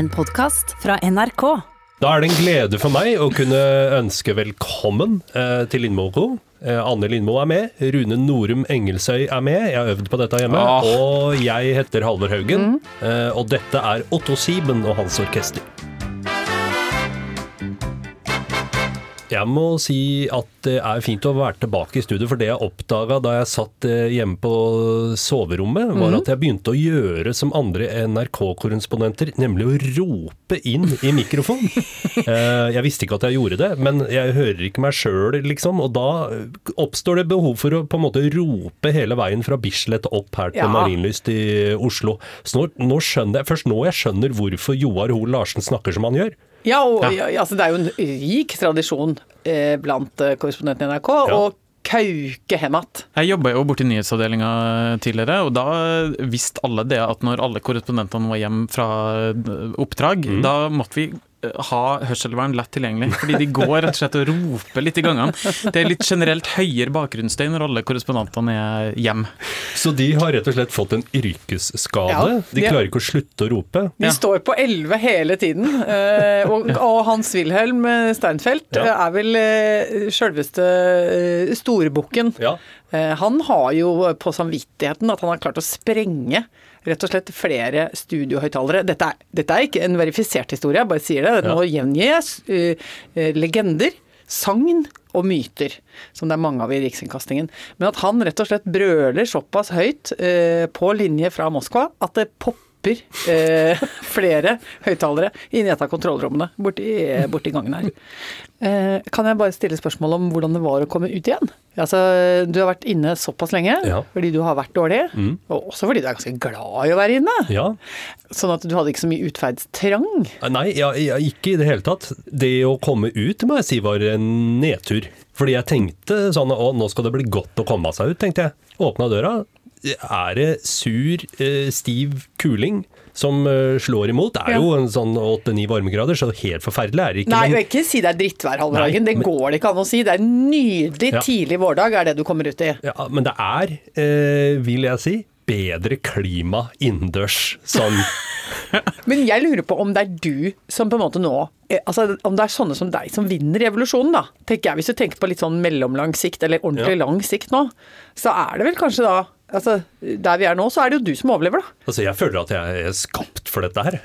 En podkast fra NRK. Da er det en glede for meg å kunne ønske velkommen eh, til Lindmo Co. Eh, Anne Lindmo er med, Rune Norum Engelsøy er med, jeg har øvd på dette hjemme. Ah. Og jeg heter Halvor Haugen, eh, og dette er Otto Sieben og hans orkester. Jeg må si at det er fint å være tilbake i studio, for det jeg oppdaga da jeg satt eh, hjemme på soverommet, var at jeg begynte å gjøre som andre NRK-korrespondenter, nemlig å rope inn i mikrofon. Eh, Jeg visste ikke at jeg gjorde det, men jeg hører ikke meg sjøl, liksom. Og da oppstår det behov for å på en måte rope hele veien fra Bislett opp her til Ja. Marienlyst i Oslo. Så nå, nå skjønner jeg, først nå jeg skjønner hvorfor Joar Hoel Larsen snakker som han gjør. Ja, og ja, altså, det er jo en rik tradisjon eh, blant eh, korrespondentene i NRK Ja. å kauke hem. Jeg jobba jo borti nyhetsavdelinga tidligere, og da visste alle det at når alle korrespondentene var hjemme fra oppdrag, da måtte vi eh, ha hørselvern lett tilgjengelig. Fordi de går rett og slett og roper litt i gangene. Det er litt generelt høyere bakgrunnsstøy når alle korrespondentene er hjemme. Så de har rett og slett fått en yrkesskade. Ja, de de- klarer ikke å slutte å rope. De Ja. står på 11 hele tiden. eh, og, og Hans-Wilhelm Steinfeld Ja. eh, er vel sjølveste storbukken. Ja. Eh, han har jo på samvittigheten at han har klart å sprenge rett og slett flere studiohøyttalere. Dette, dette er ikke en verifisert historie, jeg bare sier det. Nå gjengir jeg uh, legender, sagn og myter, som det er mange av i Rikskringkastingen. Men at han rett og slett brøler såpass høyt uh, på linje fra Moskva at det popper eh, flere høyttalere inn i et av kontrollrommene borti, borti gangen her. Eh, kan jeg bare stille spørsmål om hvordan det var å komme ut igjen? Altså, du har vært inne såpass lenge Ja. fordi du har vært dårlig, og også fordi du er ganske glad i å være inne. ja. Sånn at du hadde ikke så mye utferdstrang. Nei, ja, ja, ikke i det hele tatt. Det å komme ut må jeg si var en nedtur. Fordi jeg tenkte sånn å, nå skal det bli godt å komme seg ut, tenkte jeg. Åpna døra. Er det sur, eh, stiv kuling som eh, slår imot? Det er Ja. jo en sånn 8-9 varmegrader, så helt forferdelig er det ikke. Nei, men- ikke si det er drittvær, halve dagen. Det men- går det ikke an å si. Det er en nydelig Ja. tidlig vårdag er det du kommer ut i. Ja, men det er, eh, vil jeg si, bedre klima innendørs. Sånn Men jeg lurer på om det er du som på en måte nå eh, Altså om det er sånne som deg som vinner revolusjonen, da. Tenker jeg, Hvis du tenker på litt sånn mellomlang sikt, eller ordentlig Ja. lang sikt nå, så er det vel kanskje da Altså, der vi er nå, så er det jo du som overlever, da. Altså, jeg føler at jeg er skapt for dette her.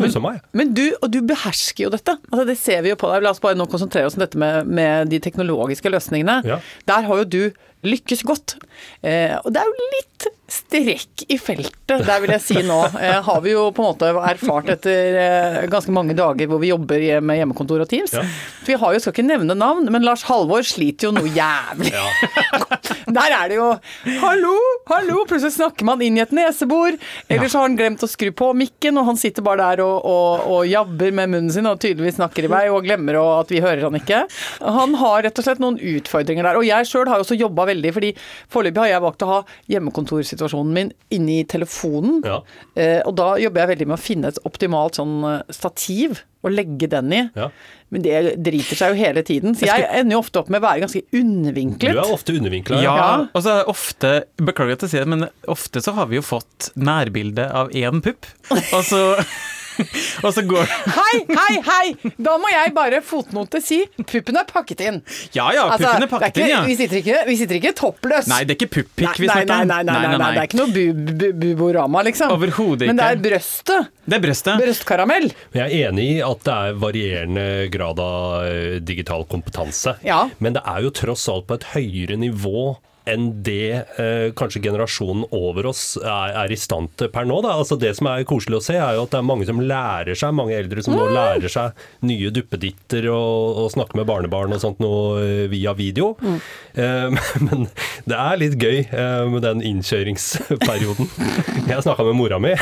Men. Men du, og du behersker jo dette. Altså, det ser vi jo på deg. La oss bare nå konsentrere oss om dette med, med de teknologiske løsningene. Ja. Der har jo du lykkes godt. Eh, og det er jo litt strekk i feltet, der vil jeg si nå. Eh, har vi jo på en måte erfart etter eh, ganske mange dager hvor vi jobber med hjemmekontor og Teams. Ja. Vi har jo, skal ikke nevne navn, men Lars Halvor sliter jo noe jævlig. Der er det jo 'hallo, hallo', plutselig snakker man inn i et nesebor. Eller så har han glemt å skru på mikken, og han sitter bare der og, og, og jabber med munnen sin og tydeligvis snakker i vei og glemmer å- at vi hører han ikke. Han har rett og slett noen utfordringer der. Og jeg sjøl har også jobba veldig, fordi foreløpig har jeg valgt å ha hjemmekontorsituasjonen min inni telefonen. Ja. Eh, og da jobber jeg veldig med å finne et optimalt sånn eh, stativ å legge den i. Ja. Men det driter seg jo hele tiden, så jeg ender jo ofte opp med å være ganske undervinklet. Du er ofte undervinkla. Ja, Ja. og så er ofte Beklager at jeg sier det, men ofte så har vi jo fått nærbilde av én pupp, og så Og så går Hei, hei, hei! Da må jeg bare fotnote si puppen er pakket inn. Ja ja, Altså, puppen er pakket er ikke, inn, ja. Vi sitter ikke, vi sitter ikke toppløs. Nei, det er ikke pupp-pikk vi nei, snakker nei, om. nei, nei, nei, nei, det er ikke noe bu, bu, buborama, liksom. Overhodet Men det er ikke. brøstet. Det er brøstet. Brøstkaramell. Jeg er enig i at det er varierende grad av eh, digital kompetanse. Ja. Men det er jo tross alt på et høyere nivå enn det eh, kanskje generasjonen over oss er, er i stand til per nå. Da. Altså Det som er koselig å se, er jo at det er mange som lærer seg, mange eldre som nå lærer seg nye duppeditter og, og snakker med barnebarn og sånt nå eh, via video. Eh, men det er litt gøy eh, med den innkjøringsperioden. Jeg snakka med mora mi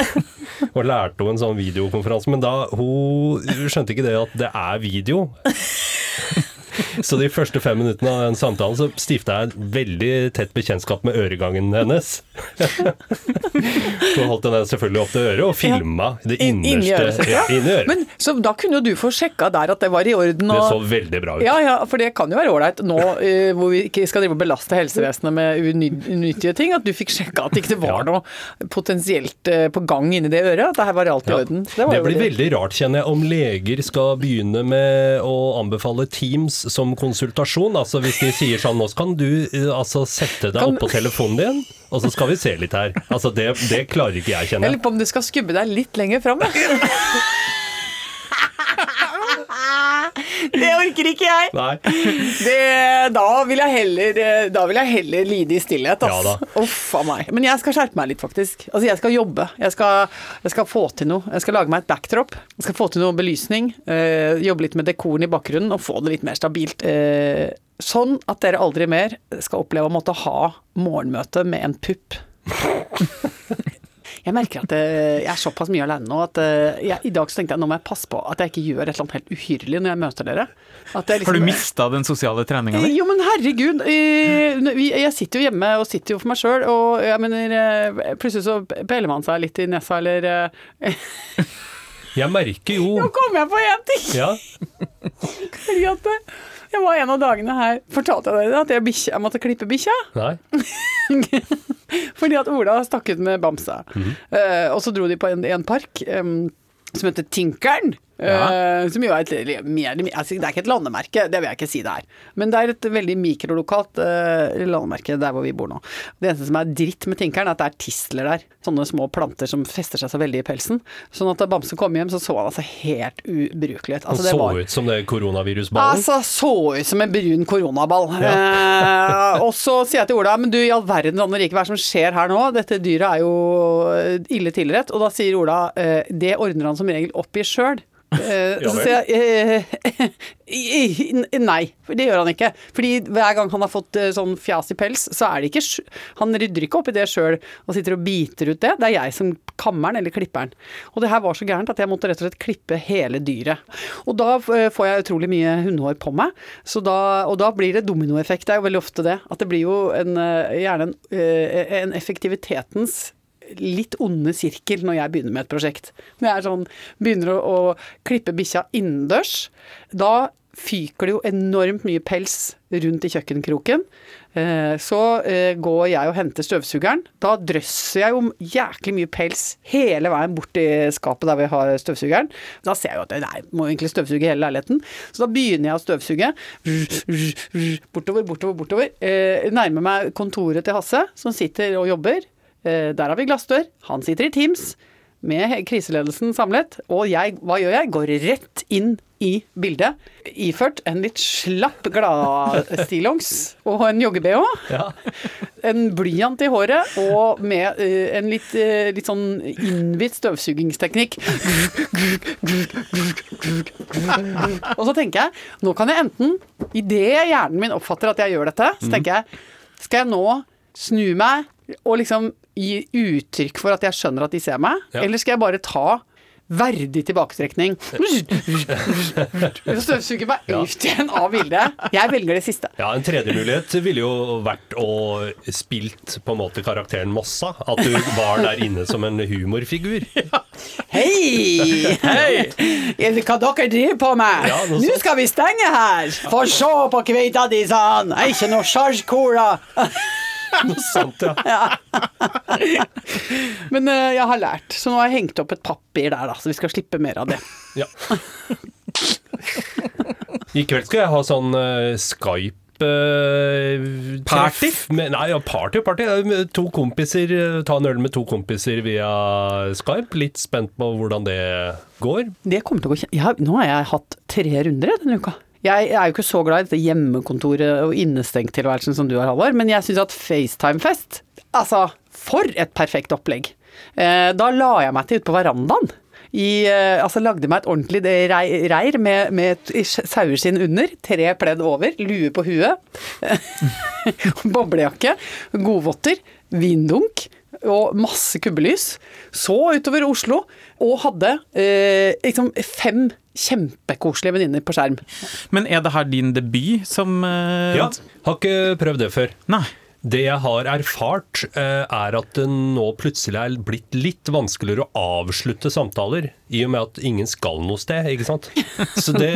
og lærte henne en sånn videokonferanse, men da hun skjønte ikke det at det er video. Så de første fem minuttene av den samtalen så stifta jeg en veldig tett bekjentskap med øregangen hennes. Så holdt jeg den selvfølgelig opp til øret og filma det innerste ja, inni øret. Men, så da kunne du få sjekka der at det var i orden. Det så veldig bra ut. ja, ja, for det kan jo være ålreit nå eh, hvor vi ikke skal drive og belaste helsevesenet med unyttige ting, at du fikk sjekka at ikke det var noe potensielt eh, på gang inni det øret. At det her var alt i orden. Det, jo blir veldig rart, kjenner jeg, om leger skal begynne med å anbefale Teams som konsultasjon. Altså hvis de sier sånn Nå kan du eh, altså sette deg Kan- opp på telefonen din, og så skal vi se litt her. Altså det, det klarer ikke jeg, Jeg Jeg lurer på om du skal skubbe deg litt lenger fram. Det orker ikke jeg. Det, da, vil jeg heller, da vil jeg heller lide i stillhet. Ja ass. da. Uff a meg. Men jeg skal skjerpe meg litt, faktisk. Altså, jeg skal jobbe. Jeg skal, jeg skal få til noe. Jeg skal lage meg et backdrop. Jeg skal få til noe belysning. Øh, jobbe litt med dekoren i bakgrunnen og få det litt mer stabilt. Øh, sånn at dere aldri mer skal oppleve å måtte ha morgenmøte med en pupp. Jeg merker at eh, jeg er såpass mye alene nå at eh, jeg, i dag så tenkte jeg nå må jeg passe på at jeg ikke gjør et eller annet helt uhyrlig når jeg møter dere. At jeg Har du liksom- mista den sosiale treninga di? jo, men herregud. eh, Jeg sitter jo hjemme og sitter jo for meg sjøl, og jeg mener eh, Plutselig så peller man seg litt i nesa, eller eh, Jeg merker jo Nå kom jeg på én ting! ja, Fordi at eh, jeg var en av dagene her Fortalte jeg dere at jeg, bikkje- jeg måtte klippe bikkja? Nei. Fordi at Ola stakk ut med bamsa. Mm -hmm. uh, og så dro de på en, en park um, som heter Tinkeren. Eh, som jo er et mer, altså, Det er ikke et landemerke, det vil jeg ikke si det er. Men det er et veldig mikrolokalt uh, landemerke der hvor vi bor nå. Det eneste som er dritt med Tinkeren, er at det er tistler der. Sånne små planter som fester seg så veldig i pelsen. Sånn at da Bamse kom hjem, så så han altså helt ubrukelig ut. Han Altså, det så var- ut som det koronavirusballen. Altså, så ut som en brun koronaball. Eh, og så sier jeg til Ola, men du i all verden og rike, hva er det som skjer her nå? Dette dyret er jo ille tilrett. Og da sier Ola, det ordner han som regel opp i sjøl. Eh, Ja så sier jeg eh, nei, det gjør han ikke. Fordi hver gang han har fått eh, sånn fjas i pels, så er det ikke Han rydder ikke opp i det sjøl og sitter og biter ut det. Det er jeg som kammer den eller klipper den. Og det her var så gærent at jeg måtte rett og slett klippe hele dyret. Og da får jeg utrolig mye hundehår på meg, så da, og da blir det dominoeffekt. Det er jo veldig ofte det. At det blir jo en, gjerne en, en effektivitetens litt onde sirkel når jeg begynner med et prosjekt. Når jeg er sånn, begynner å, å klippe bikkja innendørs, da fyker det jo enormt mye pels rundt i kjøkkenkroken. Eh, Så eh, går jeg og henter støvsugeren. Da drøsser jeg jo jæklig mye pels hele veien bort til skapet der vi har støvsugeren. Da ser jeg jo at jeg må egentlig støvsuge hele leiligheten. Så da begynner jeg å støvsuge. Bortover, bortover, bortover. Eh, Nærmer meg kontoret til Hasse, som sitter og jobber. Eh, Der har vi glassdør. Han sitter i Teams med kriseledelsen samlet. Og jeg, hva gjør jeg? Går rett inn i bildet. Iført en litt slapp gladstillongs og en jogge-BH. Ja. En blyant i håret og med eh, en litt, eh, litt sånn innbitt støvsugingsteknikk. Og så tenker jeg, nå kan jeg enten, idet hjernen min oppfatter at jeg gjør dette, så tenker jeg, skal jeg nå snu meg og liksom gi uttrykk for at jeg skjønner at de ser meg, Ja. eller skal jeg bare ta verdig tilbaketrekning. Støvsuge meg ut igjen av bildet. Jeg velger det siste. Ja, En tredje mulighet ville jo vært å spilt på en måte karakteren Mossa. At du var der inne som en humorfigur. Hei! Hei! Hva dere driver på med? Ja, Nå skal vi stenge her! Få se på kveita di, sa han! Ikke noe sjarjcola! Noe sånt, ja. Men uh, jeg har lært, så nå har jeg hengt opp et papir der, da, så vi skal slippe mer av det. ja. I kveld skal jeg ha sånn uh, Skype eh, Party? med- Nei, ja, party og party. To kompiser, Ta en øl med to kompiser via Skype. Litt spent på hvordan det går. Det kommer til å gå kjent. Ja, Nå har jeg hatt tre runder denne uka. Jeg er jo ikke så glad i dette hjemmekontoret og innestengttilværelsen som du har, Halvor, men jeg syns at FaceTime-fest Altså, for et perfekt opplegg. Eh, da la jeg meg til ute på verandaen. I, eh, altså lagde meg et ordentlig reir med, med saueskinn under, tre pledd over, lue på huet, boblejakke, godvotter, vindunk og masse kubbelys. Så utover Oslo og hadde eh, liksom fem kjempekoselige venninner på skjerm. Men er det her din debut som eh, Ja, har ikke prøvd det før. Nei. Det jeg har erfart, eh, er at det nå plutselig er blitt litt vanskeligere å avslutte samtaler, i og med at ingen skal noe sted, ikke sant. Så, det,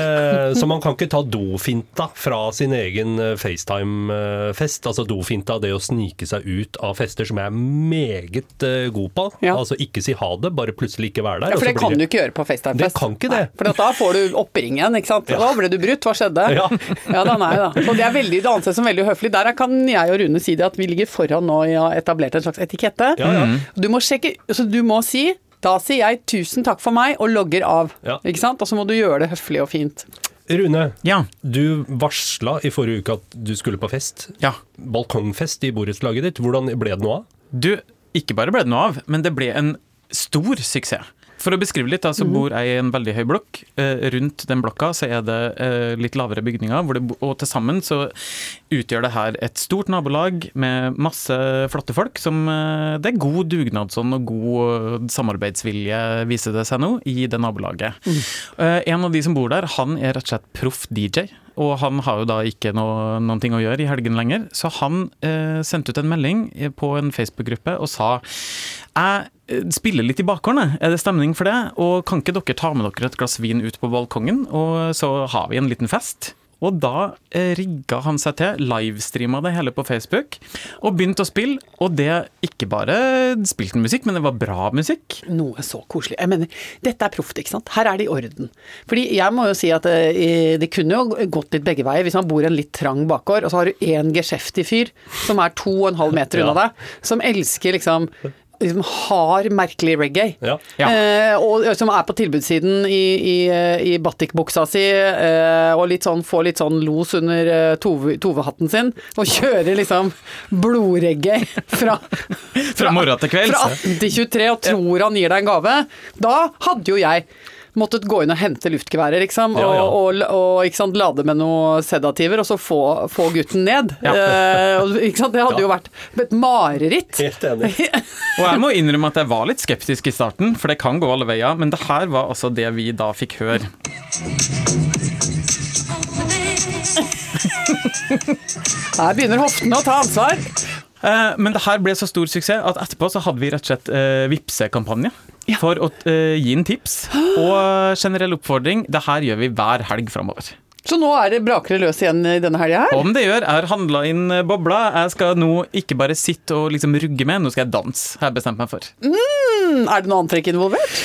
så man kan ikke ta dofinta fra sin egen eh, FaceTime-fest. Altså dofinta, det å snike seg ut av fester, som jeg er meget eh, god på. Ja. Altså ikke si ha det, bare plutselig ikke være der. Ja, for det kan du ikke gjøre på FaceTime-fest. Det kan ikke det. Nei, for da får du oppringen, ikke sant. Da ble du brutt? Hva skjedde? Ja. ja da, nei da. Og det er veldig, det anses som veldig uhøflig. Der kan jeg og Rune si det at vi ligger foran nå i å ha etablert en slags etikette. Ja, ja. Du må sjekke, så du må si da sier jeg 'tusen takk for meg' og logger av. Ja. Ikke sant? Og så må du gjøre det høflig og fint. Rune, Ja. du varsla i forrige uke at du skulle på fest. ja. Balkongfest i borettslaget ditt. Hvordan ble det noe av? Du, ikke bare ble det noe av, men det ble en stor suksess. For å beskrive litt, så bor jeg i en veldig høy blokk. Eh, rundt den blokka så er det eh, litt lavere bygninger, og til sammen så utgjør det her et stort nabolag med masse flotte folk som eh, Det er god dugnadsånd og god samarbeidsvilje, viser det seg nå, i det nabolaget. Mm. en av de som bor der, han er rett og slett proff DJ. Og han har jo da ikke noe, noen ting å gjøre i helgen lenger, så han eh, sendte ut en melding på en Facebook-gruppe og sa jeg eh, spiller litt i bakgården, er det stemning for det? Og kan ikke dere ta med dere et glass vin ut på balkongen, og så har vi en liten fest? Og da eh, rigga han seg til, livestreama det hele på Facebook, og begynte å spille. Og det ikke bare spilte musikk, men det var bra musikk. Noe så koselig. Jeg mener, dette er proft, ikke sant. Her er det i orden. Fordi jeg må jo si at eh, det kunne jo gått litt begge veier. Hvis man bor i en litt trang bakgård, og så har du én geskjeftig fyr som er to og en halv meter unna deg, som elsker liksom liksom hard, merkelig reggae. Ja. Ja. Eh, og som er på tilbudssiden i, i, eh, i batikbuksa si, eh, og litt sånn, får litt sånn los under eh, Tove- Tove-hatten sin, og kjører liksom blodreggae fra, Fra morgen til kveld. fra 18 til 23 og tror han gir deg en gave. Da hadde jo jeg måttet gå inn og hente luftgeværer, liksom, Ja, ja. og, og, og ikke sant, lade med noen sedativer, og så få, få gutten ned. Ja. Eh, ikke sant? Det hadde Ja. jo vært et mareritt. Helt enig. Og jeg må innrømme at jeg var litt skeptisk i starten, for det kan gå alle veier, men det her var altså det vi da fikk høre. Her begynner hoftene å ta ansvar. Eh, Men det her ble så stor suksess at etterpå så hadde vi rett og slett eh, Vipse-kampanje. For å uh, gi en tips og generell oppfordring. Det her gjør vi hver helg framover. Så nå er det brakere løs igjen i denne helga her? Om det gjør, er handla inn eh, bobla. Jeg skal nå ikke bare sitte og liksom rugge med, nå skal jeg danse. Har jeg bestemt meg for. Mm, Er det noe antrekk involvert?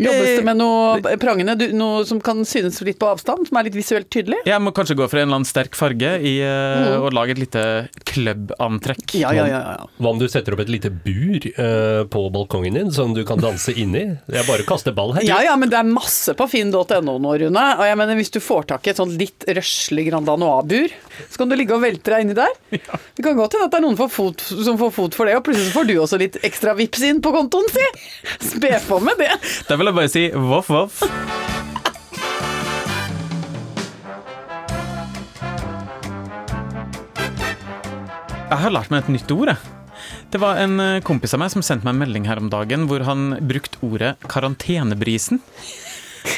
Jobbes det med noe prangende, du- noe som kan synes litt på avstand, som er litt visuelt tydelig? Jeg må kanskje gå for en eller annen sterk farge i, mm. og lage et lite klubbantrekk. Ja, ja, ja. ja. Hva om du setter opp et lite bur eh, på balkongen din som du kan danse inni? Jeg bare kaster ball her. Ja, ja, men det er masse på finn.no nå, Rune. Og jeg mener, hvis du får tak i et sånn litt røslig Grand Anois-bur, så kan du ligge og velte deg inni der. Det kan godt hende at det er noen får fot, som får fot for det, og plutselig får du også litt ekstra vips inn på kontoen, si. Spe på med det. Da vil bare si voff, voff. Jeg har lært meg et nytt ord, jeg. Det var en eh, kompis av meg som sendte meg en melding her om dagen hvor han brukte ordet karantenebrisen.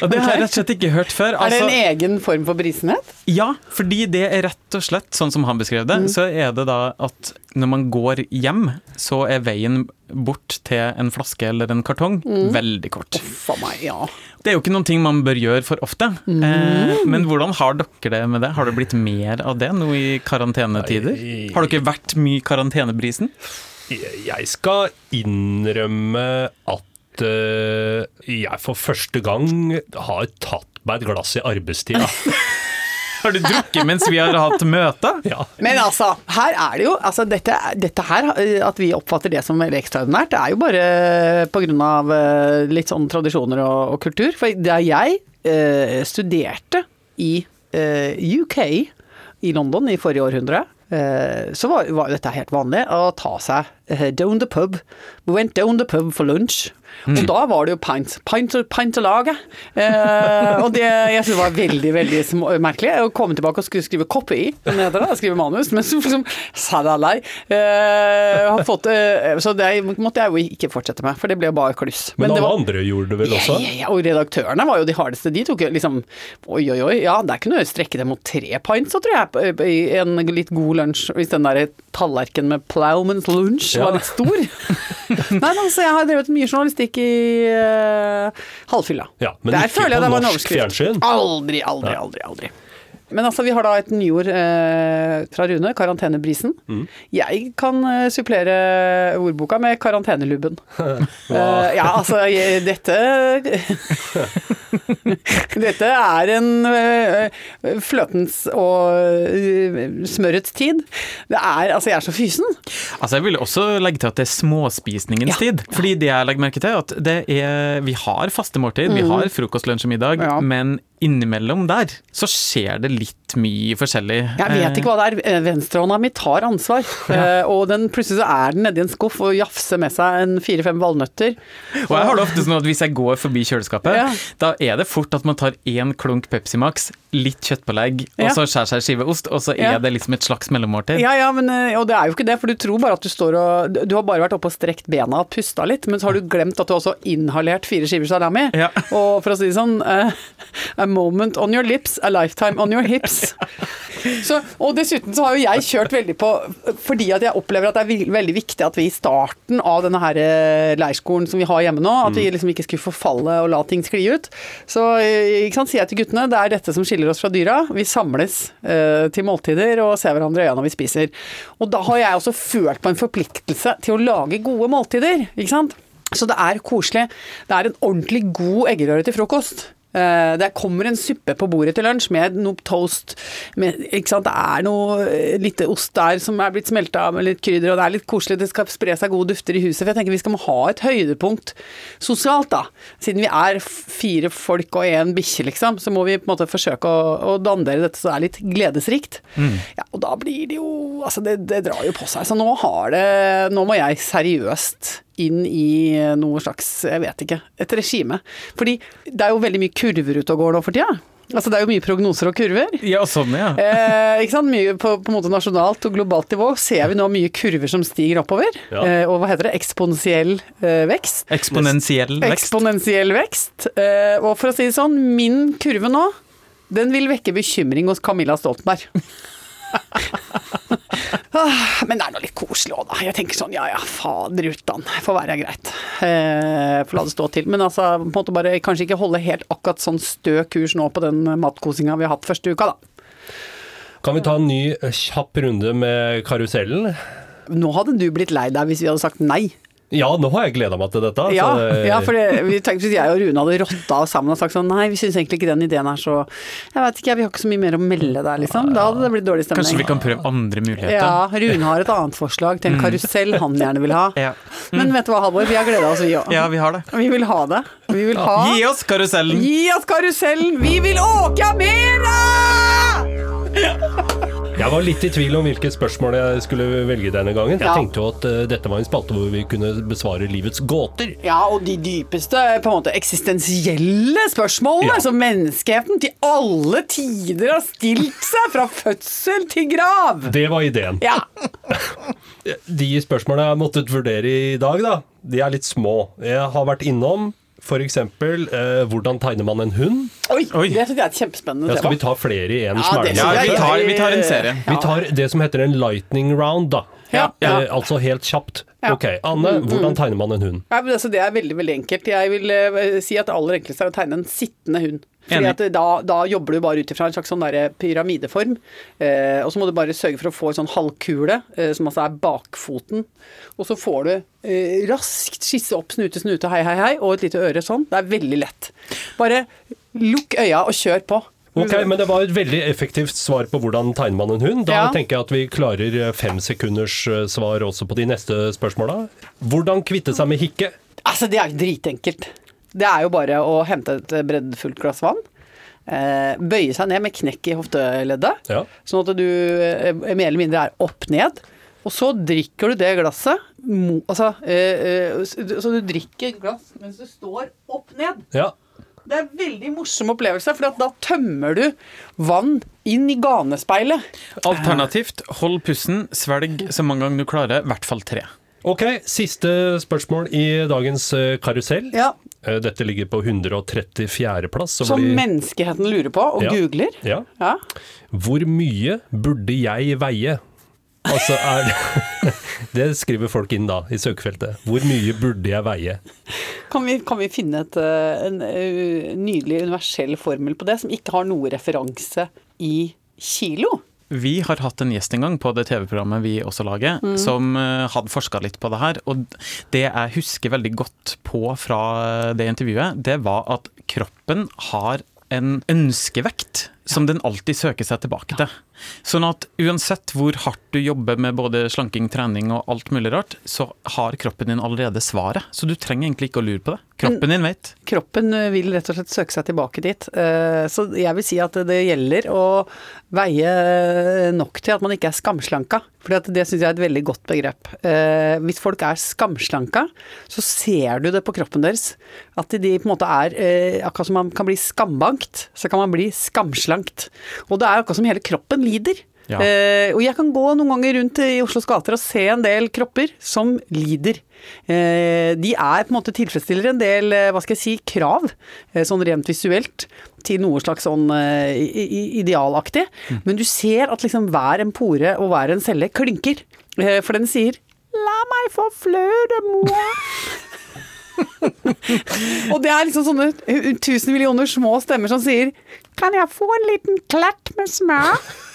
Og det har jeg rett og slett ikke hørt før. Er det Altså- en egen form for brisenhet? ja, fordi det er rett og slett, sånn som han beskrev det, så er det da at når man går hjem, så er veien bort til en flaske eller en kartong veldig kort. For meg, ja. Det er jo ikke noen ting man bør gjøre for ofte. Eh, men hvordan har dere det med det? Har det blitt mer av det nå i karantenetider? Har dere vært mye i karantenebrisen? Jeg skal innrømme at eh, jeg for første gang har tatt meg et glass i arbeidstida. Har du drukket mens vi har hatt møte? Ja. Men altså, her er det jo altså dette, dette her, eh, at vi oppfatter det som veldig ekstraordinært, det er jo bare pga. litt sånn tradisjoner og, og kultur. For da jeg eh, studerte i eh, UK, i London, i forrige århundre, eh, så var, var dette helt vanlig å ta seg eh, down the pub. We went down the pub for lunch. Og da var det jo pint. Pint, pint å lage. Eh, og det jeg synes var veldig, veldig merkelig. Å komme tilbake og skulle skrive copy, som det heter skrive manus, men så liksom Sadalai Eh, har fått, eh, så det måtte jeg jo ikke fortsette med, for det ble jo bare kluss. Men, men alle var, andre gjorde det vel også? ja, ja, og redaktørene var jo de hardeste. De tok jo liksom Oi, oi, oi. Ja, der kunne du strekke det mot tre pints, så tror jeg, i en litt god lunsj. Hvis den der tallerkenen med Plowman's Lunch var litt stor. Nei, altså, jeg har drevet mye journalistikk i uh, halvfylla. Ja, men Der ikke føler jeg det var en overskrift. fjernsyn? Aldri, aldri, aldri. aldri. Men altså, vi har da et nyord eh, fra Rune, karantenebrisen. Mm. Jeg kan eh, supplere ordboka med karantenelubben. uh, ja, altså, jeg, dette Dette er en uh, fløtens og uh, smørets tid. Det er Altså, jeg er så fysen. Altså Jeg vil også legge til at det er småspisningens Ja. tid. Fordi det jeg legger merke til, er at det er Vi har faste måltid, vi har frokost, lunsj og middag, Mm. Ja. men innimellom der så skjer det litt mye forskjellig. Jeg vet ikke hva det er. Eh, Venstrehånda mi tar ansvar. Ja. og den, plutselig så er den nedi en skuff og jafser med seg en fire-fem valnøtter. Og jeg har det ofte sånn at hvis jeg går forbi kjøleskapet, Ja. da er det fort at man tar én klunk Pepsi Max, litt kjøttpålegg, og så skjærer seg en skive ost, og så er det liksom et slags mellommåltid. Ja, ja, men, eh, og det er jo ikke det, for du tror bare at du står og Du har bare vært oppe og strekt bena og pusta litt, men så har du glemt at du også inhalert fire skiver salami. Ja. Og for å si det sånn uh, A moment on your lips, a lifetime on your hips. Så, og dessuten så har jo jeg kjørt veldig på Fordi at jeg opplever at det er veldig viktig at vi i starten av denne her eh, leirskolen som vi har hjemme nå, at vi liksom ikke skulle forfalle og la ting skli ut. Så eh, ikke sant, sier jeg til guttene, det er dette som skiller oss fra dyra. Vi samles eh, til måltider og ser hverandre i øynene når vi spiser. Og da har jeg også følt på en forpliktelse til å lage gode måltider, ikke sant. Så det er koselig. Det er en ordentlig god eggerøre til frokost. Eh, Det kommer en suppe på bordet til lunsj med noe toast. Med, ikke sant? Det er noe eh, lite ost der som er blitt smelta med litt krydder, og det er litt koselig. Det skal spre seg gode dufter i huset. For jeg tenker vi skal må ha et høydepunkt sosialt, da. Siden vi er fire folk og én bikkje, liksom, så må vi på en måte forsøke å, å dandere dette så det er litt gledesrikt. Ja, og da blir det jo Altså, det, det drar jo på seg. Så nå har det Nå må jeg seriøst inn i noe slags, jeg vet ikke, et regime. Fordi det er jo veldig mye kurver ute og går nå for tida. Altså det er jo mye prognoser og kurver. Ja, sånn, ja. Eh, ikke sant? Mye på, på en måte nasjonalt og globalt nivå ser vi nå mye kurver som stiger oppover. Ja. Eh, og hva heter det? Eksponentiell eh, vekst. Eksponentiell vekst. Eksponentiell vekst. Eh, og for å si det sånn, min kurve nå, den vil vekke bekymring hos Camilla Stoltenberg. Ah, Men det er nå litt koselig òg, da. Jeg tenker sånn ja ja, fader utdan, får være greit. Eh, får la det stå til. Men altså, på en måte bare kanskje ikke holde helt akkurat sånn stø kurs nå på den matkosinga vi har hatt første uka, da. Kan vi ta en ny eh, kjapp runde med karusellen? Nå hadde du blitt lei deg hvis vi hadde sagt nei. Ja, nå har jeg gleda meg til dette. Ja, så, eh, ja for det, vi tenkte hvis jeg og Rune hadde rotta oss sammen og sagt sånn nei, vi syns egentlig ikke den ideen er så Jeg vet ikke, vi har ikke så mye mer å melde der, liksom. Da hadde det blitt dårlig stemning. Kanskje vi kan prøve andre muligheter? Ja, Rune har et annet forslag til en karusell han gjerne vil ha. Ja. Men vet du hva, Halvor, vi har gleda oss, vi òg. Ja, vi har det. Vi vil ha det. Vi vil ha Gi oss karusellen! Gi oss karusellen! Vi vil åka mera! Jeg var litt i tvil om hvilke spørsmål jeg skulle velge denne gangen. Jeg Ja. tenkte jo at uh, dette var en spalte hvor vi kunne besvare livets gåter. Ja, og de dypeste, på en måte eksistensielle spørsmålene Ja. som menneskeheten til alle tider har stilt seg fra fødsel til grav. Det var ideen. Ja. De spørsmålene jeg har måttet vurdere i dag, da, de er litt små. Jeg har vært innom f.eks. Eh, hvordan tegner man en hund? Oi, Oi. det synes jeg er et kjempespennende Ja, skal vi ta flere i en Ja, det Ja, vi tar, vi tar en serie. Vi tar det som heter en lightning round, da. Ja, ja. Eh, altså helt kjapt. Ja. Ok, Anne, hvordan tegner man en hund? Ja, men altså, det er veldig veldig enkelt. Jeg vil eh, si at det aller enkleste er å tegne en sittende hund. Fordi Enig. at eh, da, da jobber du bare ut ifra en slags sånn der pyramideform. Eh, og så må du bare sørge for å få en sånn halvkule, eh, som altså er bakfoten. Og så får du eh, raskt skisse opp snute, snute, hei, hei, hei, og et lite øre sånn. Det er veldig lett. Bare lukk øya og kjør på. Ok, men det var et veldig effektivt svar på hvordan tegner man en hund. Da Ja. tenker jeg at vi klarer femsekunders fem sekunders eh, svar også på de neste spørsmåla. Hvordan kvitte seg med hikke? Altså, det er dritenkelt. Det er jo bare å hente et breddfullt glass vann. Eh, bøye seg ned med knekk i hofteleddet. Ja. Sånn at du eh, mer eller mindre er opp ned. Og så drikker du det glasset Altså, eh, eh, så du drikker glass mens du står opp ned. Ja. Det er en veldig morsom opplevelse, for da tømmer du vann inn i ganespeilet. Alternativt, hold pusten, svelg så mange ganger du klarer, i hvert fall tre. Ok, siste spørsmål i dagens eh, karusell. Ja, Eh, Dette ligger på 134. plass. Som blir- menneskeheten lurer på og Ja. googler. Ja. Ja. Hvor mye burde jeg veie? Altså er Det skriver folk inn da, i søkefeltet. Hvor mye burde jeg veie? Kan, vi, kan vi finne et, eh, en eh, nydelig universell formel på det, som ikke har noe referanse i kilo? Vi har hatt en gjest en gang på det TV-programmet vi også lager, som eh, hadde forska litt på det her. Og det jeg husker veldig godt på fra det intervjuet, det var at kroppen har en ønskevekt som den alltid søker seg tilbake til. Sånn at uansett hvor hardt du jobber med både slanking, trening og alt mulig rart, så har kroppen din allerede svaret. Så du trenger egentlig ikke å lure på det. Kroppen din vet. Kroppen eh, vil rett og slett søke seg tilbake dit. Eh, Så jeg vil si at det gjelder å veie nok til at man ikke er skamslanka. For det syns jeg er et veldig godt begrep. Eh, Hvis folk er skamslanka, så ser du det på kroppen deres. At de på en måte er eh, Akkurat som man kan bli skambankt, så kan man bli skamslankt. Og det er akkurat som hele kroppen lider. Ja. Eh, og jeg kan gå noen ganger rundt i Oslos gater og se en del kropper som lider. Eh, de er på en måte tilfredsstiller en del, eh, hva skal jeg si, krav, eh, sånn rent visuelt, til noe slags sånn eh, idealaktig. Men du ser at liksom hver en pore og hver en celle klynker. Eh, for den sier 'la meg få fløde, mor'. og det er liksom sånne tusen millioner små stemmer som sier 'kan jeg få en liten klett med smør'?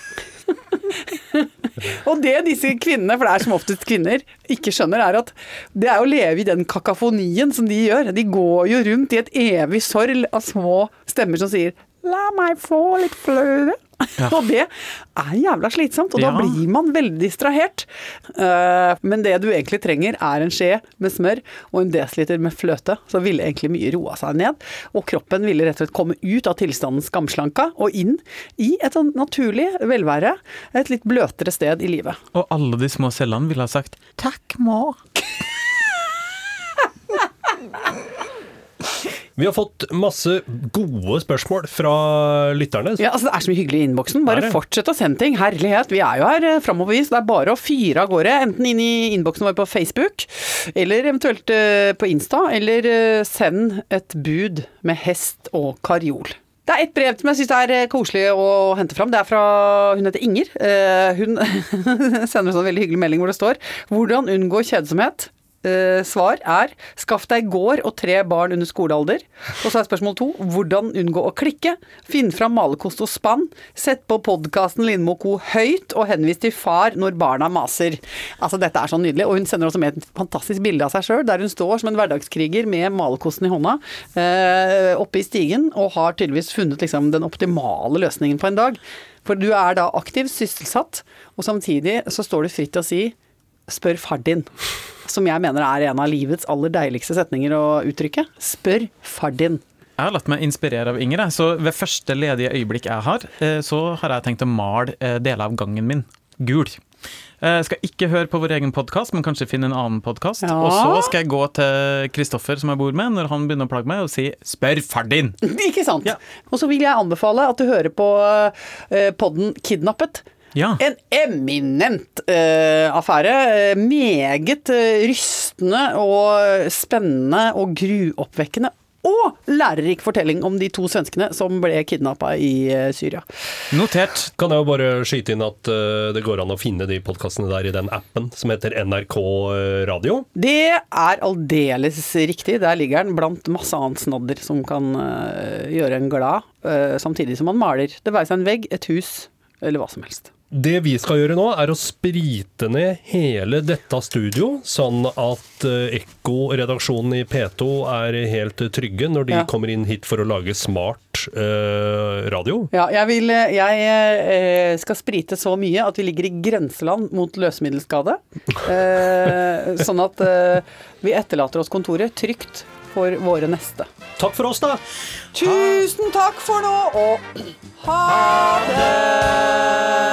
Og det disse kvinnene, for det er som oftest kvinner, ikke skjønner, er at det er å leve i den kakofonien som de gjør. De går jo rundt i et evig sorg av små stemmer som sier 'la meg få litt fløte'. Og det er jævla slitsomt, og da blir man veldig distrahert. Eh, men det du egentlig trenger, er en skje med smør og en desiliter med fløte. Så ville egentlig mye roa seg ned, og kroppen ville rett og slett komme ut av tilstanden skamslanka og inn i et sånn naturlig velvære, et litt bløtere sted i livet. Og alle de små cellene ville ha sagt 'takk, mor'. Vi har fått masse gode spørsmål fra lytterne. Ja, altså Det er så mye hyggelig i innboksen. Bare fortsett å sende ting. Herlighet. Vi er jo her eh, framovervis. Det er bare å fyre av gårde. Enten inn i innboksen vår på Facebook, eller eventuelt eh, på Insta. Eller eh, send et bud med hest og karjol. Det er et brev som jeg syns er koselig å hente fram. Det er fra Hun heter Inger. Hun sender en sånn veldig hyggelig melding hvor det står 'Hvordan unngå kjedsomhet'. Eh, svar er 'skaff deg gård og tre barn under skolealder'. Og så er spørsmål to 'hvordan unngå å klikke'. Finn fram malerkost og spann. Sett på podkasten Lindmo Co. høyt, og henvis til far når barna maser. Altså Dette er så nydelig. Og hun sender også med et fantastisk bilde av seg sjøl, der hun står som en hverdagskriger med malerkosten i hånda eh, oppe i stigen, og har tydeligvis funnet liksom den optimale løsningen på en dag. For du er da aktiv, sysselsatt, og samtidig så står det fritt til å si 'spør far din'. Som jeg mener er en av livets aller deiligste setninger å uttrykke. Spør far din. Jeg har latt meg inspirere av Inger. Så ved første ledige øyeblikk jeg har, eh, så har jeg tenkt å male eh, deler av gangen min gul. Jeg skal ikke høre på vår egen podkast, men kanskje finne en annen podkast. Ja. Og så skal jeg gå til Kristoffer, som jeg bor med, når han begynner å plage meg, og si 'spør far din'. Ikke sant? Ja. Og så vil jeg anbefale at du hører på podden Kidnappet. Ja. En eminent uh, affære. Eh, meget eh, rystende og spennende og gruoppvekkende. Og lærerik fortelling om de to svenskene som ble kidnappa i Syria. Notert. Kan jeg jo bare skyte inn at det går an å finne de podkastene der i den appen som heter NRK Radio. Det er aldeles riktig. Der ligger den blant masse annet snadder som kan gjøre en glad, samtidig som man maler. Det være seg en vegg, et hus eller hva som helst. Det vi skal gjøre nå, er å sprite ned hele dette studio, sånn at eh, Ekko-redaksjonen i P2 er helt trygge når de Ja. kommer inn hit for å lage smart eh, radio. Ja, jeg, vil, eh, jeg eh, skal sprite så mye at vi ligger i grenseland mot løsemiddelskade. Eh, sånn at eh, vi etterlater oss kontoret trygt for våre neste. Takk for oss, da. Tusen takk for nå, og ha det!